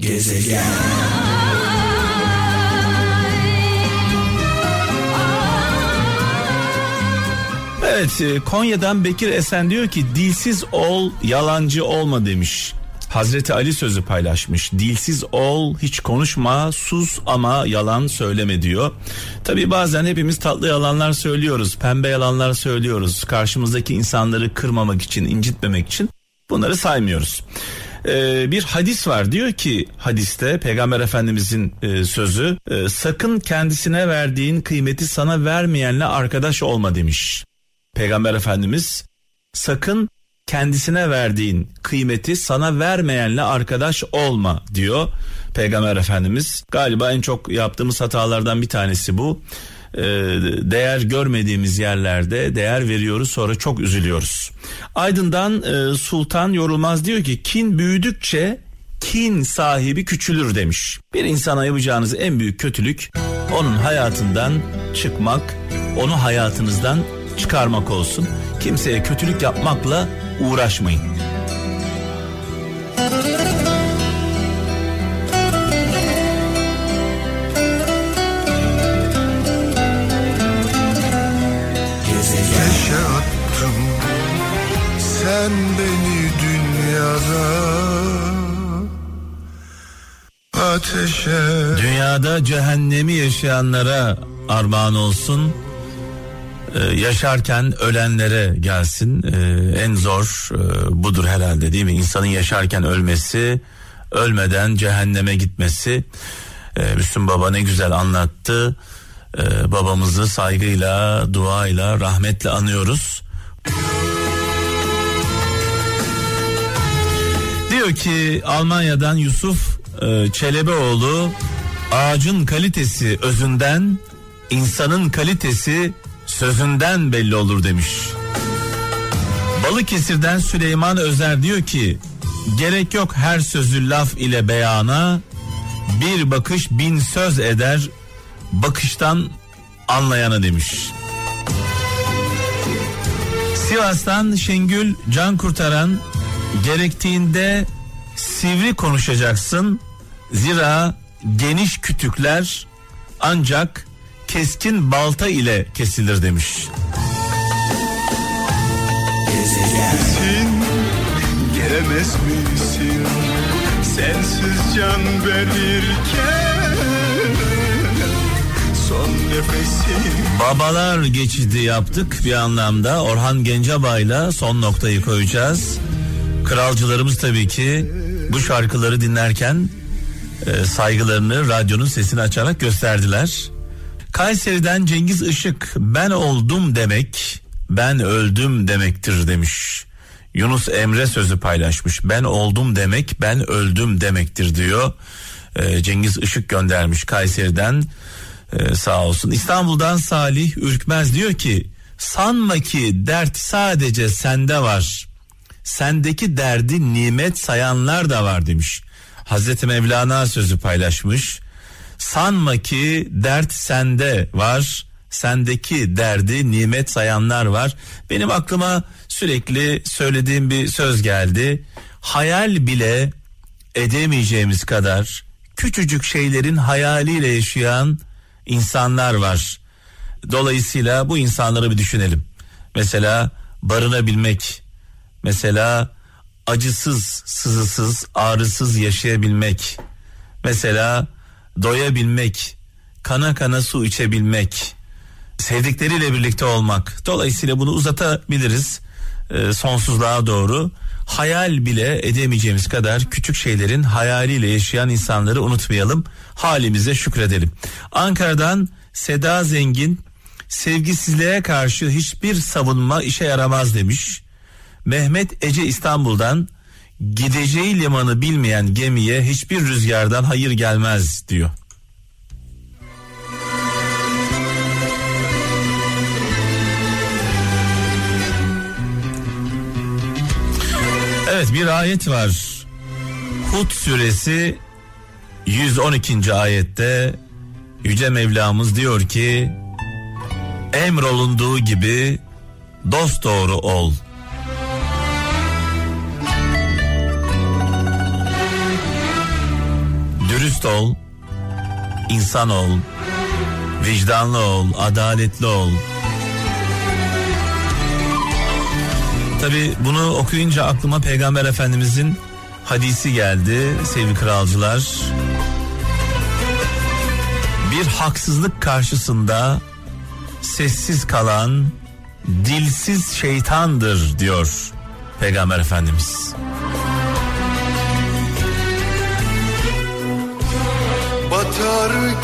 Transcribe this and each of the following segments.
Gezegen Evet e, Konya'dan Bekir Esen diyor ki dilsiz ol yalancı olma demiş. Hazreti Ali sözü paylaşmış. Dilsiz ol, hiç konuşma, sus ama yalan söyleme diyor. Tabi bazen hepimiz tatlı yalanlar söylüyoruz, pembe yalanlar söylüyoruz. Karşımızdaki insanları kırmamak için, incitmemek için bunları saymıyoruz. Ee, bir hadis var diyor ki hadiste peygamber efendimizin e, sözü e, sakın kendisine verdiğin kıymeti sana vermeyenle arkadaş olma demiş. Peygamber efendimiz sakın kendisine verdiğin kıymeti sana vermeyenle arkadaş olma diyor Peygamber Efendimiz. Galiba en çok yaptığımız hatalardan bir tanesi bu. Ee, değer görmediğimiz yerlerde değer veriyoruz sonra çok üzülüyoruz. Aydın'dan e, Sultan Yorulmaz diyor ki kin büyüdükçe kin sahibi küçülür demiş. Bir insana yapacağınız en büyük kötülük onun hayatından çıkmak, onu hayatınızdan çıkarmak olsun. Kimseye kötülük yapmakla uğraşmayın. Sen beni dünyada ateşe Dünyada cehennemi yaşayanlara armağan olsun. Ee, yaşarken ölenlere gelsin. Ee, en zor e, budur herhalde değil mi? İnsanın yaşarken ölmesi, ölmeden cehenneme gitmesi. Ee, Müslüm Baba ne güzel anlattı. Ee, babamızı saygıyla, duayla, rahmetle anıyoruz. Diyor ki Almanya'dan Yusuf e, Çelebioğlu ağacın kalitesi özünden, insanın kalitesi sözünden belli olur demiş. Balıkesir'den Süleyman Özer diyor ki gerek yok her sözü laf ile beyana bir bakış bin söz eder bakıştan anlayana demiş. Sivas'tan Şengül Can Kurtaran gerektiğinde sivri konuşacaksın. Zira geniş kütükler ancak keskin balta ile kesilir demiş. Sen gelemez misin sensiz can verirken son nefesim Babalar geçidi yaptık bir anlamda. Orhan Gencebay'la son noktayı koyacağız. Kralcılarımız tabii ki bu şarkıları dinlerken e, saygılarını radyonun sesini açarak gösterdiler. Kayseri'den Cengiz Işık ben oldum demek ben öldüm demektir demiş. Yunus Emre sözü paylaşmış. Ben oldum demek ben öldüm demektir diyor. Ee, Cengiz Işık göndermiş Kayseri'den Ee, sağ olsun. İstanbul'dan Salih Ürkmez diyor ki sanma ki dert sadece sende var. Sendeki derdi nimet sayanlar da var demiş. Hazreti Mevlana sözü paylaşmış. Sanma ki dert sende var. Sendeki derdi nimet sayanlar var. Benim aklıma sürekli söylediğim bir söz geldi. Hayal bile edemeyeceğimiz kadar küçücük şeylerin hayaliyle yaşayan insanlar var. Dolayısıyla bu insanları bir düşünelim. Mesela barınabilmek, mesela acısız, sızısız, ağrısız yaşayabilmek. Mesela doyabilmek, kana kana su içebilmek, sevdikleriyle birlikte olmak. Dolayısıyla bunu uzatabiliriz e, sonsuzluğa doğru. Hayal bile edemeyeceğimiz kadar küçük şeylerin hayaliyle yaşayan insanları unutmayalım. Halimize şükredelim. Ankara'dan Seda Zengin sevgisizliğe karşı hiçbir savunma işe yaramaz demiş. Mehmet Ece İstanbul'dan gideceği limanı bilmeyen gemiye hiçbir rüzgardan hayır gelmez diyor. Evet bir ayet var. Hud suresi 112. ayette Yüce Mevlamız diyor ki emrolunduğu gibi dost doğru ol. Ol, insan ol, vicdanlı ol, adaletli ol. Tabi bunu okuyunca aklıma Peygamber Efendimizin hadisi geldi sevgili kralcılar. Bir haksızlık karşısında sessiz kalan dilsiz şeytandır diyor Peygamber Efendimiz.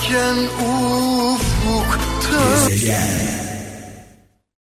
Batarken ufukta Gezegen